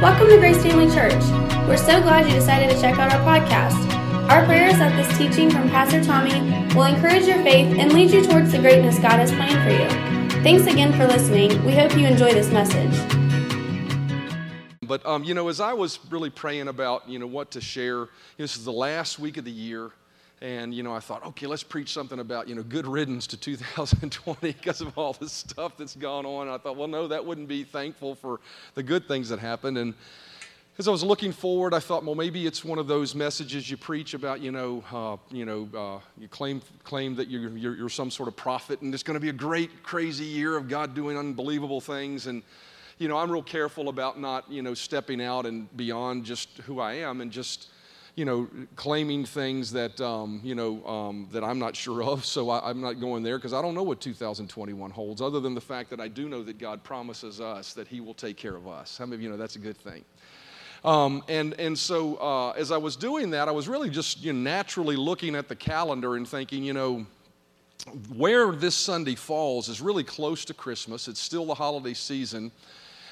Welcome to Grace Family Church. We're so glad you decided to check out our podcast. Our prayer is that this teaching from Pastor Tommy will encourage your faith and lead you towards the greatness God has planned for you. Thanks again for listening. We hope you enjoy this message. But um, you know, as I was really praying about you know what to share, this is the last week of the year, and you know, I thought, okay, let's preach something about you know good riddance to 2020 because of all the stuff that's gone on. And I thought, well, no, that wouldn't be thankful for the good things that happened. And as I was looking forward, I thought, well, maybe it's one of those messages you preach about, you know, uh, you know, uh, you claim claim that you're, you're, you're some sort of prophet, and it's going to be a great, crazy year of God doing unbelievable things. And you know, I'm real careful about not, you know, stepping out and beyond just who I am and just you know, claiming things that, um, you know, um, that I'm not sure of. So I, am not going there because I don't know what 2021 holds, other than the fact that I do know that God promises us that He will take care of us. How many of you know that's a good thing? Um, and, and so uh, as I was doing that, I was really just you know, naturally looking at the calendar and thinking, you know, where this Sunday falls is really close to Christmas. It's still the holiday season.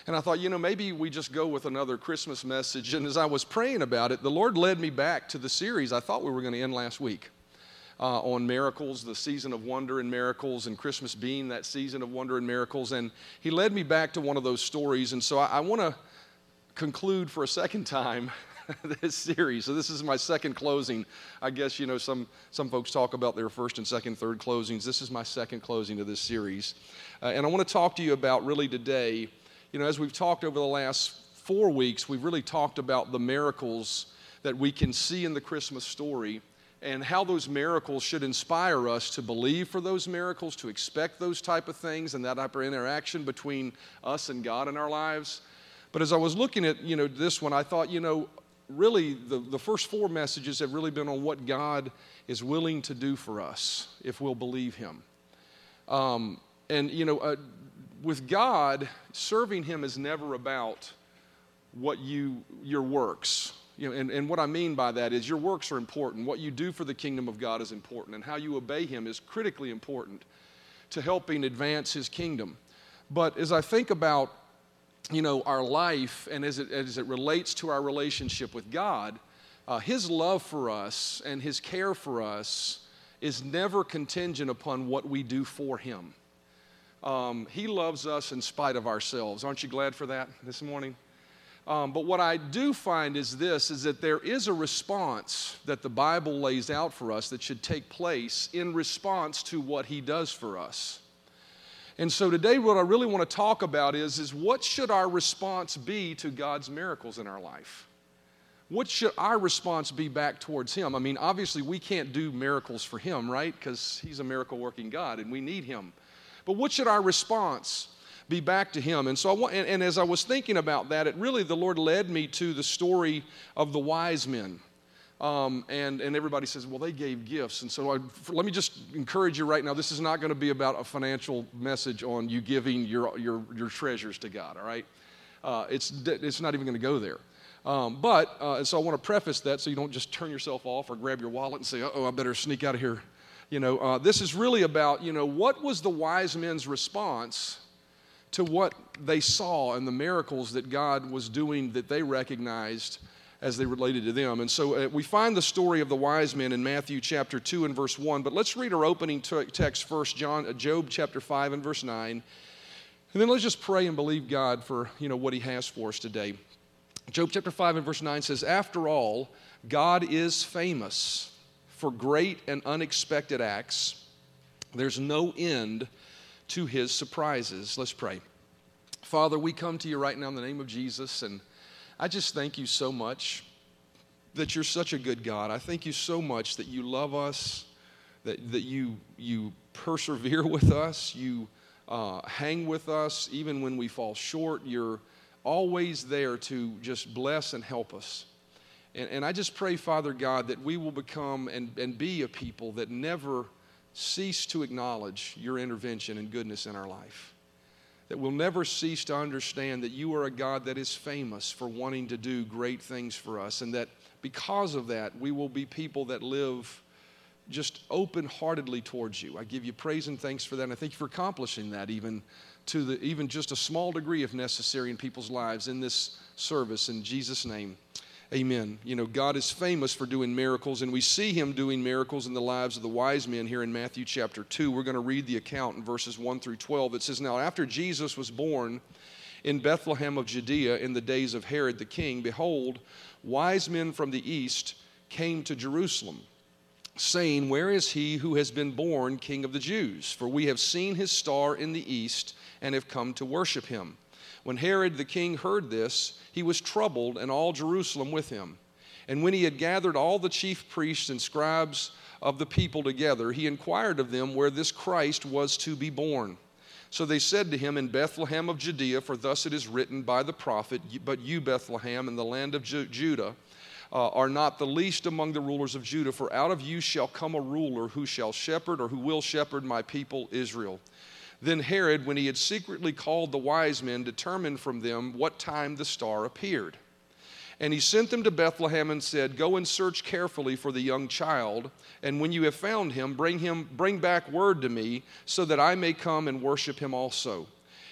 And I thought, you know, maybe we just go with another Christmas message. And as I was praying about it, the Lord led me back to the series I thought we were going to end last week uh, on miracles, the season of wonder and miracles, and Christmas being that season of wonder and miracles. And He led me back to one of those stories. And so I, I want to conclude for a second time this series. So this is my second closing. I guess you know some some folks talk about their first and second, third closings. This is my second closing to this series, uh, and I want to talk to you about really today you know, as we've talked over the last four weeks, we've really talked about the miracles that we can see in the Christmas story and how those miracles should inspire us to believe for those miracles, to expect those type of things and that type of interaction between us and God in our lives. But as I was looking at, you know, this one, I thought, you know, really the, the first four messages have really been on what God is willing to do for us if we'll believe Him. Um, and, you know, uh, with God, serving Him is never about what you, your works. You know, and, and what I mean by that is your works are important. What you do for the kingdom of God is important, and how you obey Him is critically important to helping advance His kingdom. But as I think about, you know, our life and as it, as it relates to our relationship with God, uh, His love for us and His care for us is never contingent upon what we do for Him. Um, he loves us in spite of ourselves. Aren't you glad for that this morning? Um, but what I do find is this is that there is a response that the Bible lays out for us that should take place in response to what he does for us. And so today what I really want to talk about is, is what should our response be to God's miracles in our life? What should our response be back towards him? I mean, obviously we can't do miracles for him, right? Because he's a miracle working God and we need him. But what should our response be back to Him? And so, I want, and, and as I was thinking about that, it really, the Lord led me to the story of the wise men. Um, and, and everybody says, well, they gave gifts. And so I, let me just encourage you right now this is not going to be about a financial message on you giving your, your, your treasures to God, all right? Uh, it's, it's not even going to go there. Um, but, uh, so I want to preface that so you don't just turn yourself off or grab your wallet and say, oh, I better sneak out of here you know, uh, this is really about, you know, what was the wise men's response to what they saw and the miracles that God was doing that they recognized as they related to them. And so uh, we find the story of the wise men in Matthew chapter 2 and verse 1. But let's read our opening t- text first, John, uh, Job chapter 5 and verse 9. And then let's just pray and believe God for, you know, what he has for us today. Job chapter 5 and verse 9 says, After all, God is famous for great and unexpected acts. There's no end to his surprises. Let's pray. Father, we come to you right now in the name of Jesus, and I just thank you so much that you're such a good God. I thank you so much that you love us, that, that you, you persevere with us, you uh, hang with us even when we fall short. You're always there to just bless and help us. And, and I just pray, Father God, that we will become and, and be a people that never cease to acknowledge your intervention and goodness in our life. That we'll never cease to understand that you are a God that is famous for wanting to do great things for us, and that because of that, we will be people that live just open heartedly towards you. I give you praise and thanks for that, and I thank you for accomplishing that even to the, even just a small degree if necessary in people's lives in this service. In Jesus' name, amen. You know, God is famous for doing miracles, and we see him doing miracles in the lives of the wise men here in Matthew chapter 2. We're going to read the account in verses 1 through 12. It says, Now, after Jesus was born in Bethlehem of Judea in the days of Herod the king, behold, wise men from the east came to Jerusalem saying, Where is he who has been born king of the Jews? For we have seen his star in the east and have come to worship him. When Herod the king heard this, he was troubled, and all Jerusalem with him. And when he had gathered all the chief priests and scribes of the people together, he inquired of them where this Christ was to be born. So they said to him, In Bethlehem of Judea, for thus it is written by the prophet, But you, Bethlehem, in the land of Judah, uh, are not the least among the rulers of Judah, for out of you shall come a ruler who shall shepherd or who will shepherd my people Israel. Then Herod, when he had secretly called the wise men, determined from them what time the star appeared. And he sent them to Bethlehem and said, Go and search carefully for the young child, and when you have found him, bring him bring back word to me, so that I may come and worship him also.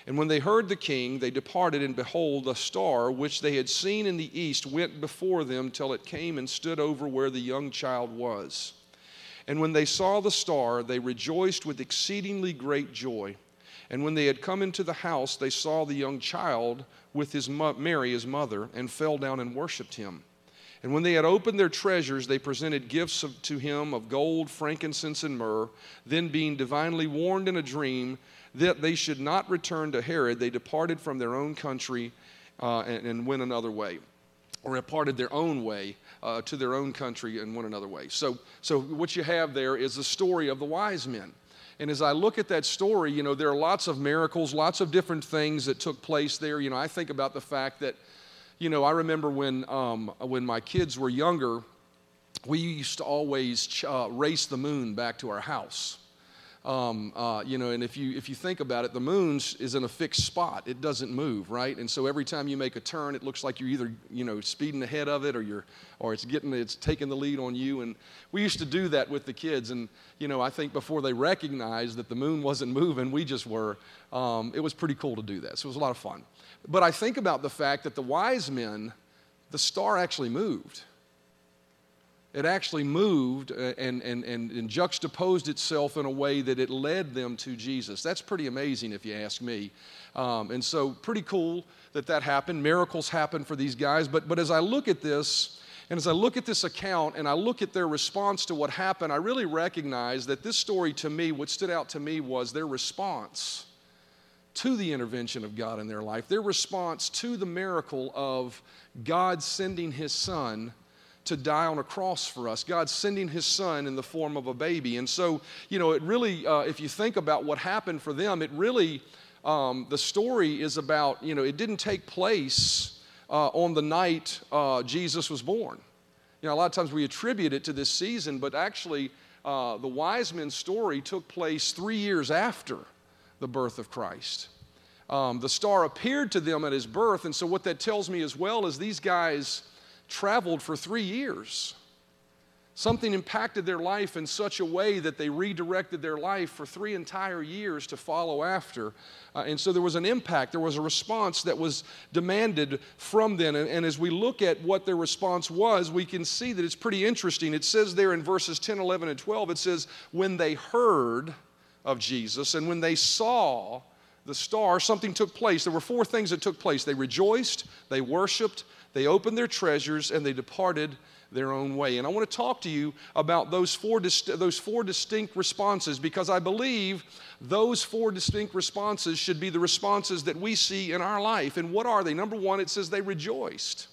And when they heard the king, they departed, and behold, a star which they had seen in the east went before them till it came and stood over where the young child was. And when they saw the star, they rejoiced with exceedingly great joy. And when they had come into the house, they saw the young child with his mo- Mary, his mother, and fell down and worshipped him. And when they had opened their treasures, they presented gifts of, to him of gold, frankincense, and myrrh. Then, being divinely warned in a dream that they should not return to Herod, they departed from their own country uh, and, and, went another way, or departed their own way uh, to their own country and went another way. So, so what you have there is the story of the wise men. And as I look at that story, you know, there are lots of miracles, lots of different things that took place there. You know, I think about the fact that, you know, I remember when, um, when my kids were younger, we used to always uh, race the moon back to our house. Um, uh, you know, and if you if you think about it, the moon is in a fixed spot; it doesn't move, right? And so every time you make a turn, it looks like you're either you know speeding ahead of it, or you're or it's getting it's taking the lead on you. And we used to do that with the kids, and you know, I think before they recognized that the moon wasn't moving, we just were. Um, it was pretty cool to do that, so it was a lot of fun. But I think about the fact that the wise men, the star actually moved it actually moved uh, and, and, and, and, juxtaposed itself in a way that it led them to Jesus. That's pretty amazing, if you ask me. Um, and so, pretty cool that that happened. Miracles happen for these guys. But, but as I look at this, and as I look at this account and I look at their response to what happened, I really recognize that this story to me, what stood out to me was their response to the intervention of God in their life, their response to the miracle of God sending His Son to die on a cross for us. God sending his son in the form of a baby. And so, you know, it really, uh, if you think about what happened for them, it really, um, the story is about, you know, it didn't take place uh, on the night uh, Jesus was born. You know, a lot of times we attribute it to this season, but actually, uh, the wise men's story took place three years after the birth of Christ. Um, the star appeared to them at his birth, and so what that tells me as well is these guys traveled for three years. Something impacted their life in such a way that they redirected their life for three entire years to follow after. Uh, and so there was an impact, there was a response that was demanded from them. And, and as we look at what their response was, we can see that it's pretty interesting. It says there in verses 10, 11, and 12, it says, When they heard of Jesus and when they saw the star, something took place. There were four things that took place they rejoiced, they worshiped, they opened their treasures and they departed their own way. And I want to talk to you about those four, those four distinct responses because I believe those four distinct responses should be the responses that we see in our life. And what are they? Number one, it says they rejoiced.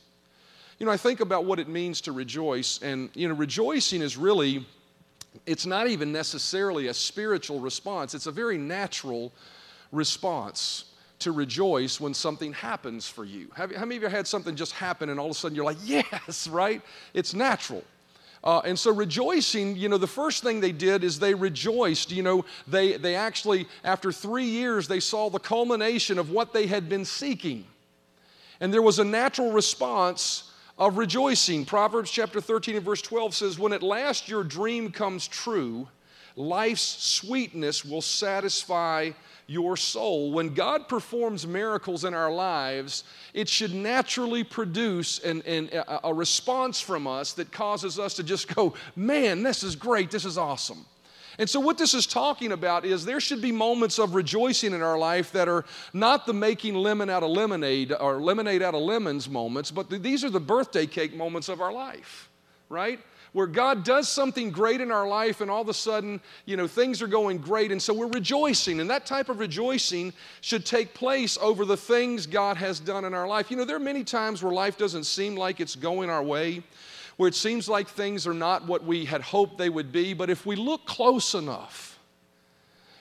You know, I think about what it means to rejoice, and, you know, rejoicing is really, it's not even necessarily a spiritual response, it's a very natural response to rejoice when something happens for you. Have, how many of you had something just happen and all of a sudden you're like, yes, right? It's natural. Uh, and so rejoicing, you know, the first thing they did is they rejoiced. You know, they, they actually, after three years, they saw the culmination of what they had been seeking. And there was a natural response of rejoicing. Proverbs chapter 13 and verse 12 says, When at last your dream comes true, life's sweetness will satisfy your soul. When God performs miracles in our lives, it should naturally produce an, an, a response from us that causes us to just go, man, this is great, this is awesome. And so, what this is talking about is there should be moments of rejoicing in our life that are not the making lemon out of lemonade or lemonade out of lemons moments, but these are the birthday cake moments of our life, right? Where God does something great in our life and all of a sudden, you know, things are going great. And so we're rejoicing. And that type of rejoicing should take place over the things God has done in our life. You know, there are many times where life doesn't seem like it's going our way where it seems like things are not what we had hoped they would be, but if we look close enough,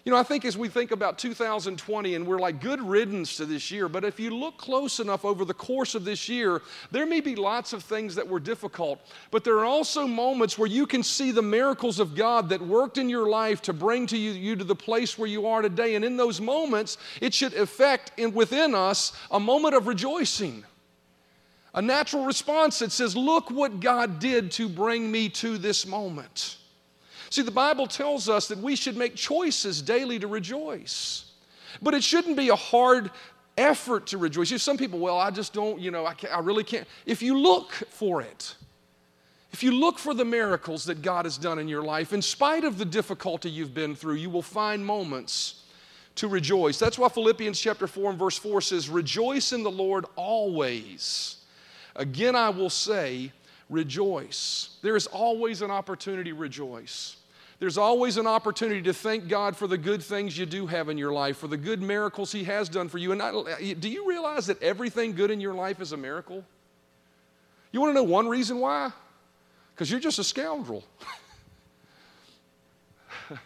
you know, I think as we think about 2020 and we're like good riddance to this year, but if you look close enough over the course of this year, there may be lots of things that were difficult, but there are also moments where you can see the miracles of God that worked in your life to bring to you, you to the place where you are today. And in those moments, it should affect in, within us a moment of rejoicing a natural response that says, Look what God did to bring me to this moment. See, the Bible tells us that we should make choices daily to rejoice. But it shouldn't be a hard effort to rejoice. You some people, well, I just don't, you know, I, I really can't. If you look for it, if you look for the miracles that God has done in your life, in spite of the difficulty you've been through, you will find moments to rejoice. That's why Philippians chapter 4 and verse 4 says, Rejoice in the Lord always. Again, I will say, rejoice. There is always an opportunity to rejoice. There's always an opportunity to thank God for the good things you do have in your life, for the good miracles He has done for you. And I, do you realize that everything good in your life is a miracle? You want to know one reason why? Because you're just a scoundrel.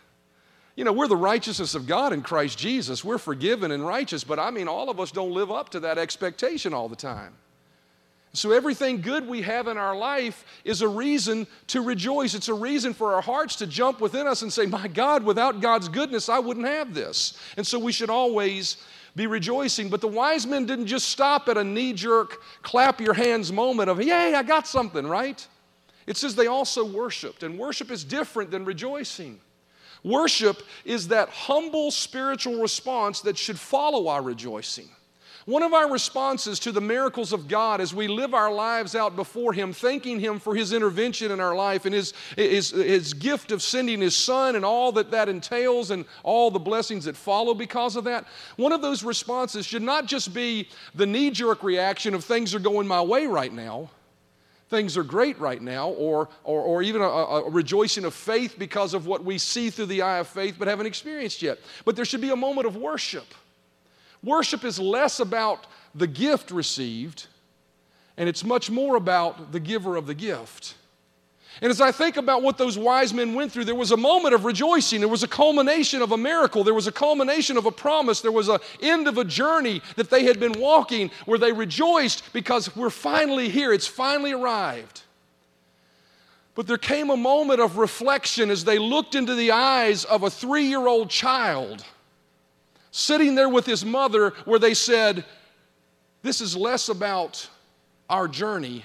you know, we're the righteousness of God in Christ Jesus. We're forgiven and righteous, but I mean, all of us don't live up to that expectation all the time. So, everything good we have in our life is a reason to rejoice. It's a reason for our hearts to jump within us and say, My God, without God's goodness, I wouldn't have this. And so, we should always be rejoicing. But the wise men didn't just stop at a knee jerk, clap your hands moment of, Yay, I got something, right? It says they also worshiped. And worship is different than rejoicing. Worship is that humble spiritual response that should follow our rejoicing. One of our responses to the miracles of God as we live our lives out before Him, thanking Him for His intervention in our life and His, His, His gift of sending His Son and all that that entails and all the blessings that follow because of that, one of those responses should not just be the knee jerk reaction of things are going my way right now things are great right now, or, or, or even a, a, rejoicing of faith because of what we see through the eye of faith but haven't experienced yet. But there should be a moment of worship Worship is less about the gift received, and it's much more about the giver of the gift. And as I think about what those wise men went through, there was a moment of rejoicing. There was a culmination of a miracle. There was a culmination of a promise. There was an end of a journey that they had been walking where they rejoiced because we're finally here. It's finally arrived. But there came a moment of reflection as they looked into the eyes of a three year old child sitting there with his mother, where they said, This is less about our journey.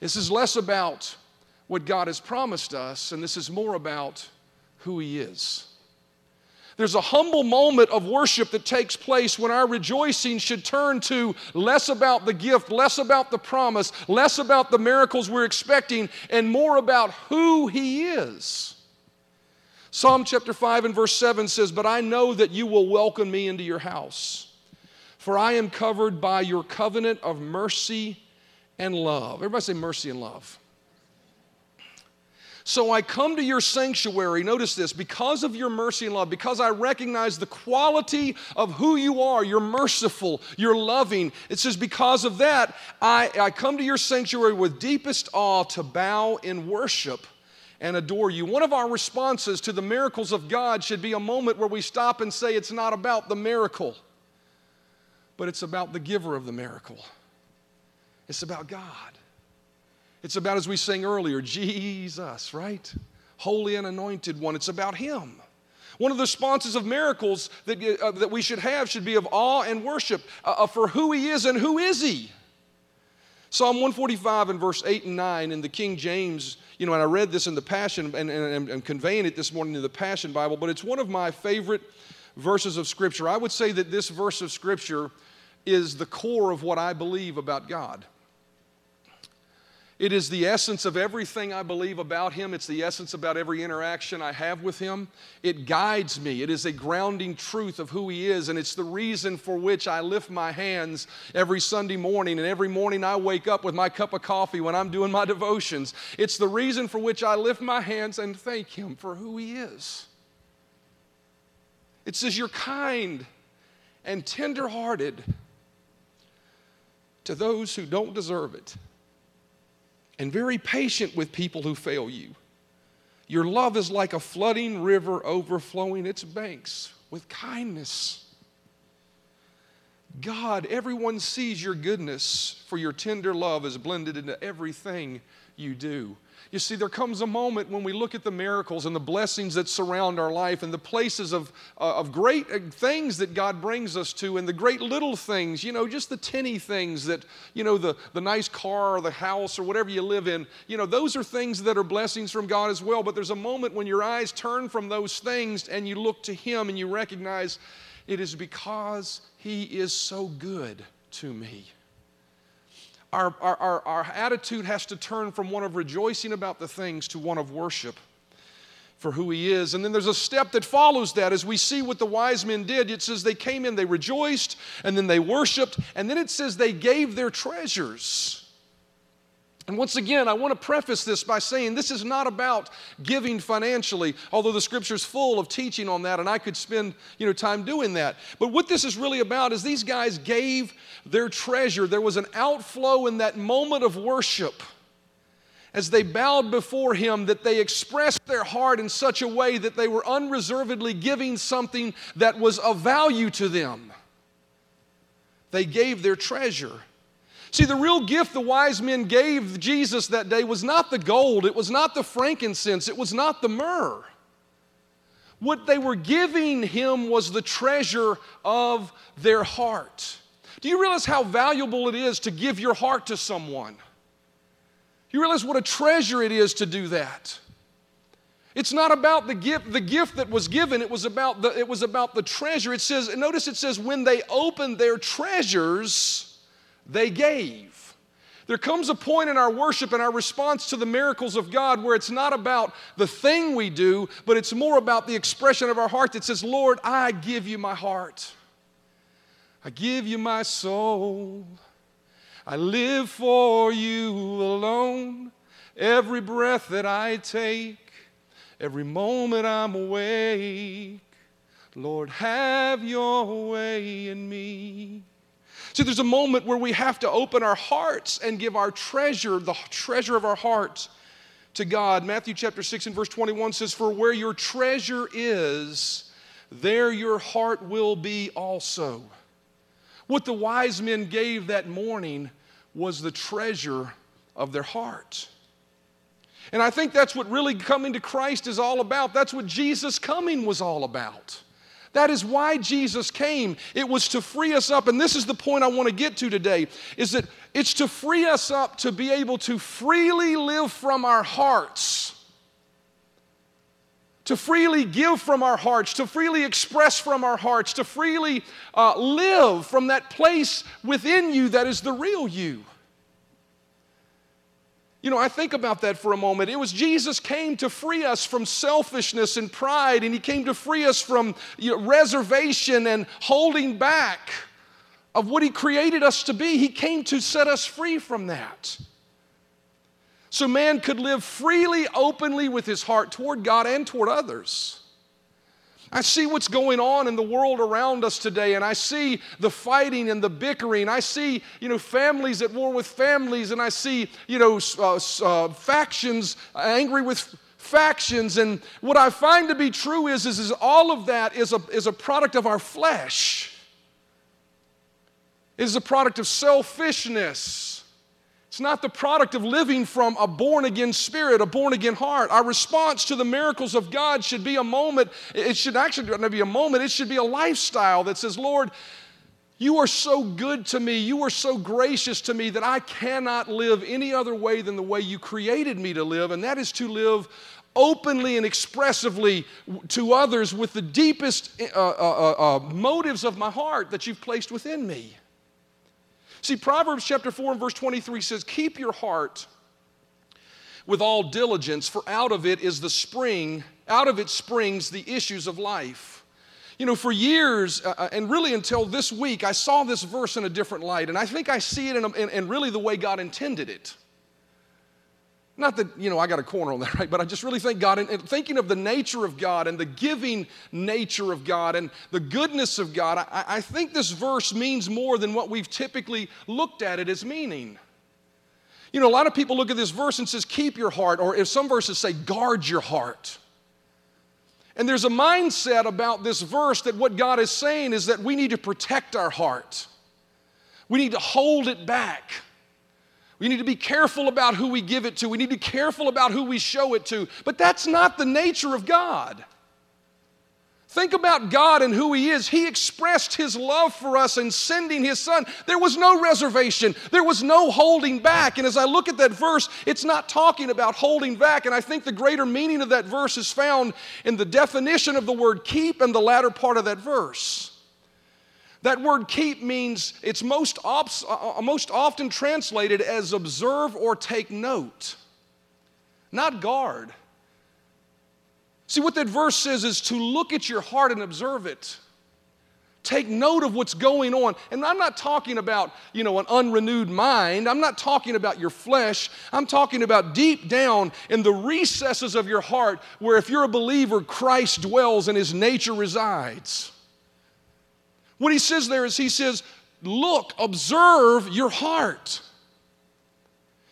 This is less about what God has promised us, and this is more about who He is. There's a humble moment of worship that takes place when our rejoicing should turn to less about the gift, less about the promise, less about the miracles we're expecting, and more about who He is. Psalm chapter 5 and verse 7 says, But I know that you will welcome me into your house, for I am covered by your covenant of mercy and love. Everybody say mercy and love. So I come to your sanctuary, notice this, because of your mercy and love, because I recognize the quality of who you are. You're merciful, you're loving. It says, because of that, I, I come to your sanctuary with deepest awe to bow in worship and adore you. One of our responses to the miracles of God should be a moment where we stop and say, It's not about the miracle, but it's about the giver of the miracle. It's about God. It's about, as we sang earlier, Jesus, right? Holy and anointed one. It's about Him. One of the responses of miracles that, uh, that we should have should be of awe and worship uh, uh for who He is and who is He. Psalm 145 and verse 8 and 9 in the King James, you know, and I read this in the Passion and, and, and conveying it this morning in the Passion Bible, but it's one of my favorite verses of Scripture. I would say that this verse of Scripture is the core of what I believe about God. It is the essence of everything I believe about Him. It's the essence about every interaction I have with Him. It guides me. It is a grounding truth of who He is, and it's the reason for which I lift my hands every Sunday morning and every morning I wake up with my cup of coffee when I'm doing my devotions. It's the reason for which I lift my hands and thank Him for who He is. It says, You're kind and tenderhearted to those who don't deserve it and very patient with people who fail you. Your love is like a flooding river overflowing its banks with kindness. God, everyone sees your goodness, for your tender love is blended into everything you do. You see, there comes a moment when we look at the miracles and the blessings that surround our life and the places of, uh, of great uh, things that God brings us to and the great little things, you know, just the tinny things that, you know, the, the nice car or the house or whatever you live in, you know, those are things that are blessings from God as well. But there's a moment when your eyes turn from those things and you look to Him and you recognize it is because He is so good to me our, our, our, our attitude has to turn from one of rejoicing about the things to one of worship for who he is. And then there's a step that follows that as we see what the wise men did. It says they came in, they rejoiced, and then they worshiped, and then it says they gave their treasures. And once again, I want to preface this by saying this is not about giving financially, although the scripture's full of teaching on that, and I could spend you know, time doing that. But what this is really about is these guys gave their treasure. There was an outflow in that moment of worship as they bowed before him that they expressed their heart in such a way that they were unreservedly giving something that was of value to them. They gave their treasure. See, the real gift the wise men gave Jesus that day was not the gold, it was not the frankincense, it was not the myrrh. What they were giving him was the treasure of their heart. Do you realize how valuable it is to give your heart to someone? You realize what a treasure it is to do that. It's not about the gift, the gift that was given, it was about the, it was about the treasure. It says, notice it says, when they opened their treasures, they gave. There comes a point in our worship and our response to the miracles of God where it's not about the thing we do, but it's more about the expression of our heart that says, Lord, I give you my heart. I give you my soul. I live for you alone. Every breath that I take, every moment I'm awake, Lord, have your way in me. See, there's a moment where we have to open our hearts and give our treasure, the treasure of our hearts, to God. Matthew chapter 6 and verse 21 says, For where your treasure is, there your heart will be also. What the wise men gave that morning was the treasure of their heart. And I think that's what really coming to Christ is all about. That's what Jesus coming was all about. That is why Jesus came. It was to free us up, and this is the point I want to get to today, is that it's to free us up to be able to freely live from our hearts. To freely give from our hearts, to freely express from our hearts, to freely uh, live from that place within you that is the real you. You know, I think about that for a moment. It was Jesus came to free us from selfishness and pride, and He came to free us from you know, reservation and holding back of what He created us to be. He came to set us free from that. So man could live freely, openly with his heart toward God and toward others. I see what's going on in the world around us today, and I see the fighting and the bickering. I see, you know, families at war with families, and I see, you know, uh, uh, factions angry with factions. And what I find to be true is, is, is all of that is a, is a product of our flesh. It is a product of selfishness. It's not the product of living from a born again spirit, a born again heart. Our response to the miracles of God should be a moment, it should actually not be a moment, it should be a lifestyle that says, Lord, You are so good to me. You are so gracious to me that I cannot live any other way than the way you created me to live, and that is to live openly and expressively to others with the deepest uh, uh, uh, uh, motives of my heart that you've placed within me. See, Proverbs chapter 4 and verse 23 says, Keep your heart with all diligence, for out of it is the spring, out of it springs the issues of life. You know, for years, uh, uh and really until this week, I saw this verse in a different light, and I think I see it in, a, in, in really the way God intended it. Not that, you know, I got a corner on that, right? But I just really think God, and, and thinking of the nature of God and the giving nature of God and the goodness of God, I, I think this verse means more than what we've typically looked at it as meaning. You know, a lot of people look at this verse and says, keep your heart, or if some verses say, guard your heart. And there's a mindset about this verse that what God is saying is that we need to protect our heart. We need to hold it back. We need to be careful about who we give it to. We need to be careful about who we show it to. But that's not the nature of God. Think about God and who He is. He expressed His love for us in sending His Son. There was no reservation, there was no holding back. And as I look at that verse, it's not talking about holding back. And I think the greater meaning of that verse is found in the definition of the word keep and the latter part of that verse. That word keep means it's most, uh, uh, most often translated as observe or take note, not guard. See, what that verse says is to look at your heart and observe it. Take note of what's going on. And I'm not talking about, you know, an unrenewed mind. I'm not talking about your flesh. I'm talking about deep down in the recesses of your heart where if you're a believer, Christ dwells and his nature resides. What he says there is he says, Look, observe your heart.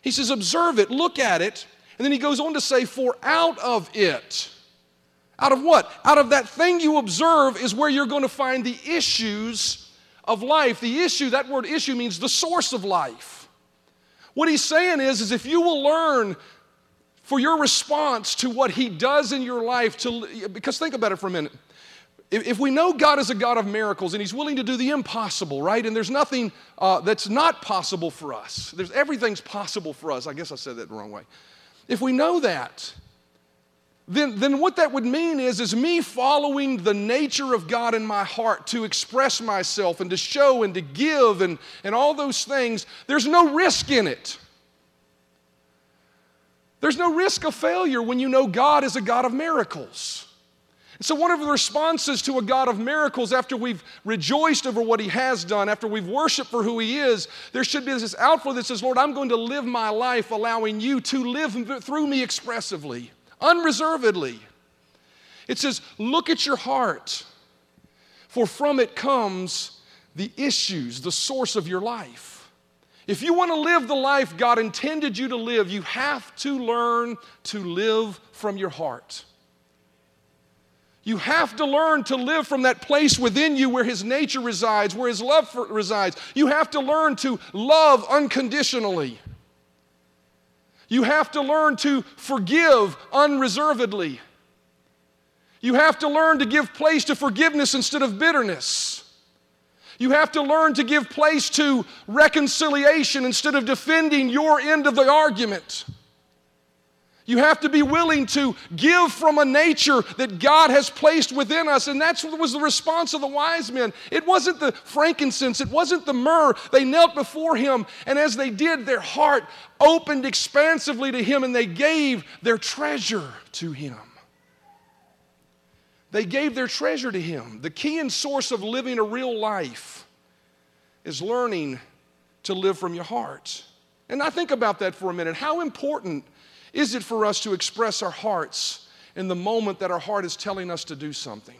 He says, Observe it, look at it. And then he goes on to say, For out of it, out of what? Out of that thing you observe is where you're going to find the issues of life. The issue, that word issue means the source of life. What he's saying is, is if you will learn for your response to what he does in your life to because think about it for a minute if we know God is a God of miracles and He's willing to do the impossible, right? And there's nothing uh, that's not possible for us. There's everything's possible for us. I guess I said that the wrong way. If we know that, then, then what that would mean is, is me following the nature of God in my heart to express myself and to show and to give and, and all those things, there's no risk in it. There's no risk of failure when you know God is a God of miracles. So, one of the responses to a God of miracles after we've rejoiced over what He has done, after we've worshiped for who He is, there should be this outflow that says, Lord, I'm going to live my life allowing you to live through me expressively, unreservedly. It says, Look at your heart, for from it comes the issues, the source of your life. If you want to live the life God intended you to live, you have to learn to live from your heart. You have to learn to live from that place within you where His nature resides, where His love for, resides. You have to learn to love unconditionally. You have to learn to forgive unreservedly. You have to learn to give place to forgiveness instead of bitterness. You have to learn to give place to reconciliation instead of defending your end of the argument. You have to be willing to give from a nature that God has placed within us. And what was the response of the wise men. It wasn't the frankincense, it wasn't the myrrh. They knelt before him, and as they did, their heart opened expansively to him, and they gave their treasure to him. They gave their treasure to him. The key and source of living a real life is learning to live from your heart. And I think about that for a minute. How important is it for us to express our hearts in the moment that our heart is telling us to do something?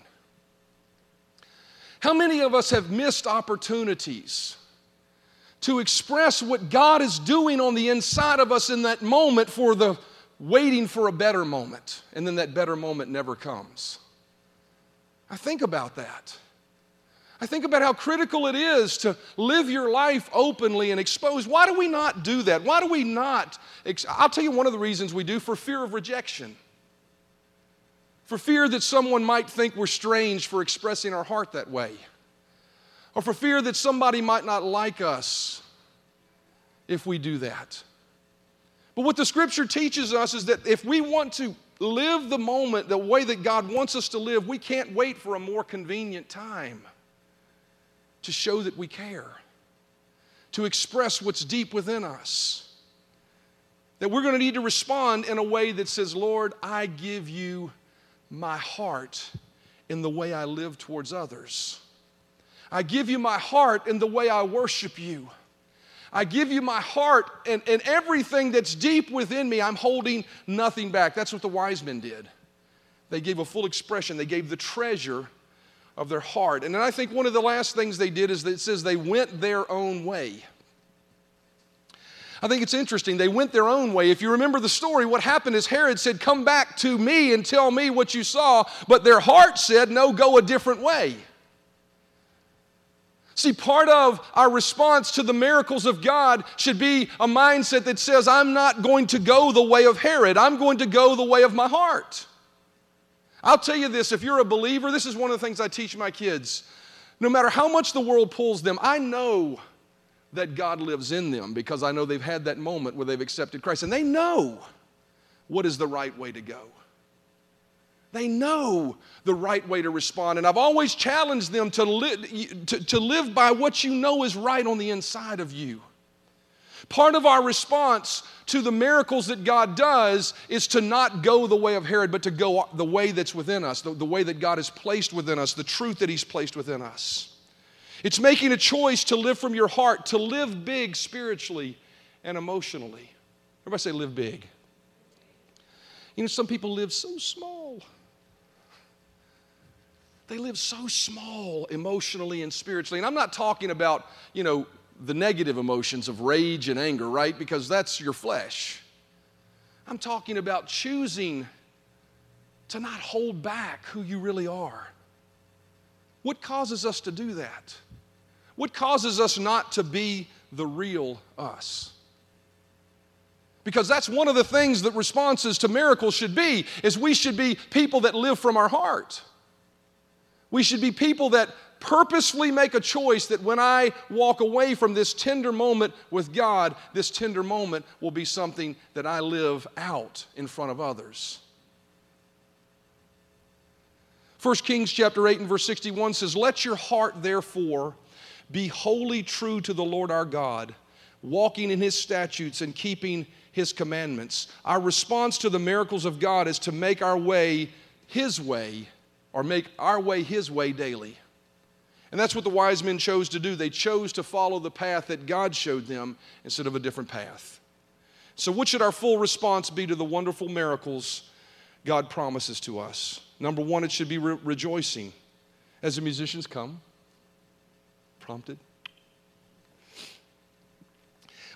How many of us have missed opportunities to express what God is doing on the inside of us in that moment for the waiting for a better moment, and then that better moment never comes? I think about that. I think about how critical it is to live your life openly and exposed. Why do we not do that? Why do we not? I'll tell you one of the reasons we do for fear of rejection. For fear that someone might think we're strange for expressing our heart that way. or for fear that somebody might not like us if we do that. But what the scripture teaches us is that if we want to live the moment the way that God wants us to live, we can't wait for a more convenient time to show that we care, to express what's deep within us. That we're going to need to respond in a way that says, Lord, I give you my heart in the way I live towards others. I give you my heart in the way I worship you. I give you my heart and, and everything that's deep within me, I'm holding nothing back. That's what the wise men did. They gave a full expression, they gave the treasure of their heart. And then I think one of the last things they did is that it says they went their own way. I think it's interesting. They went their own way. If you remember the story, what happened is Herod said, Come back to me and tell me what you saw. But their heart said, No, go a different way. See, part of our response to the miracles of God should be a mindset that says, I'm not going to go the way of Herod, I'm going to go the way of my heart. I'll tell you this if you're a believer, this is one of the things I teach my kids. No matter how much the world pulls them, I know that God lives in them because I know they've had that moment where they've accepted Christ and they know what is the right way to go. They know the right way to respond. And I've always challenged them to, li- to, to live by what you know is right on the inside of you. Part of our response to the miracles that God does is to not go the way of Herod, but to go the way that's within us, the, the way that God has placed within us, the truth that He's placed within us. It's making a choice to live from your heart, to live big spiritually and emotionally. Everybody say, live big. You know, some people live so small. They live so small emotionally and spiritually. And I'm not talking about, you know, the negative emotions of rage and anger, right? Because that's your flesh. I'm talking about choosing to not hold back who you really are. What causes us to do that? What causes us not to be the real us? Because that's one of the things that responses to miracles should be is we should be people that live from our heart. We should be people that purposefully make a choice that when I walk away from this tender moment with God, this tender moment will be something that I live out in front of others. 1 Kings chapter 8 and verse 61 says, Let your heart therefore be wholly true to the Lord our God, walking in his statutes and keeping his commandments. Our response to the miracles of God is to make our way his way or make our way His way daily. And that's what the wise men chose to do. They chose to follow the path that God showed them instead of a different path. So, what should our full response be to the wonderful miracles God promises to us? Number one, it should be re- rejoicing. As the musicians come, prompted.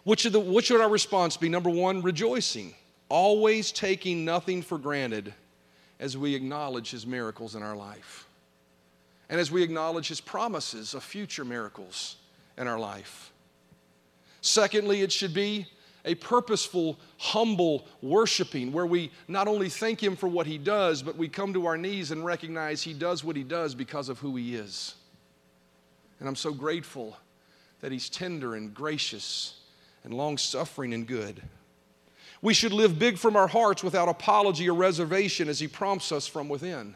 What should, the, what should our response be? Number one, rejoicing. Always taking nothing for granted as we acknowledge His miracles in our life and as we acknowledge His promises of future miracles in our life. Secondly, it should be a purposeful, humble worshiping where we not only thank Him for what He does, but we come to our knees and recognize He does what He does because of who He is. And I'm so grateful that He's tender and gracious and long suffering and good. We should live big from our hearts without apology or reservation as He prompts us from within.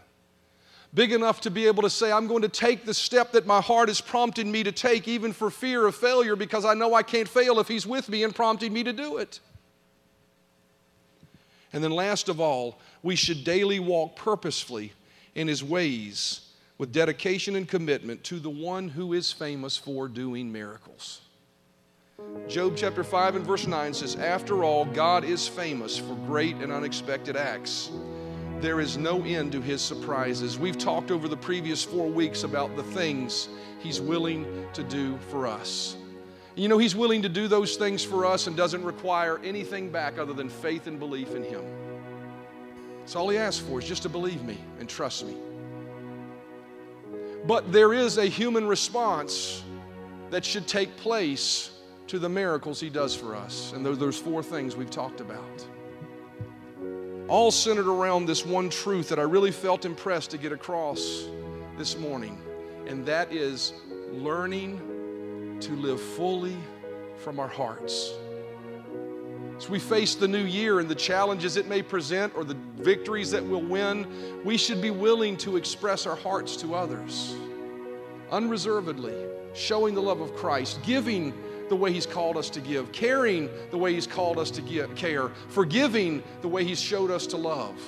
Big enough to be able to say, I'm going to take the step that my heart is prompting me to take, even for fear of failure, because I know I can't fail if He's with me and prompting me to do it. And then, last of all, we should daily walk purposefully in His ways with dedication and commitment to the one who is famous for doing miracles. Job chapter 5 and verse 9 says, After all, God is famous for great and unexpected acts. There is no end to his surprises. We've talked over the previous four weeks about the things he's willing to do for us. You know, he's willing to do those things for us and doesn't require anything back other than faith and belief in him. So all he asks for is just to believe me and trust me. But there is a human response that should take place to the miracles He does for us. And those four things we've talked about. All centered around this one truth that I really felt impressed to get across this morning, and that is learning to live fully from our hearts. As we face the new year and the challenges it may present or the victories that we'll win, we should be willing to express our hearts to others unreservedly, showing the love of Christ, giving the way He's called us to give, caring the way He's called us to give, care, forgiving the way He's showed us to love.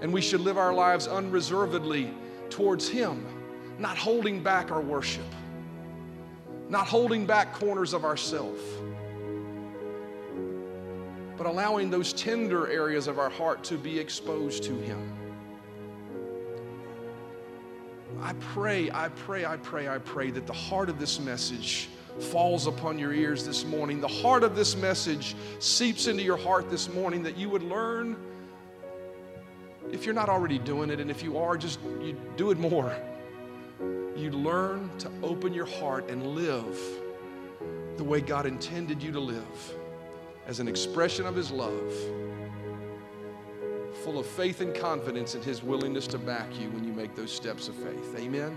And we should live our lives unreservedly towards Him, not holding back our worship, not holding back corners of ourself but allowing those tender areas of our heart to be exposed to Him. I pray, I pray, I pray, I pray that the heart of this message falls upon your ears this morning. The heart of this message seeps into your heart this morning that you would learn, if you're not already doing it, and if you are, just you do it more. You learn to open your heart and live the way God intended you to live as an expression of His love, full of faith and confidence in His willingness to back you when you make those steps of faith. Amen.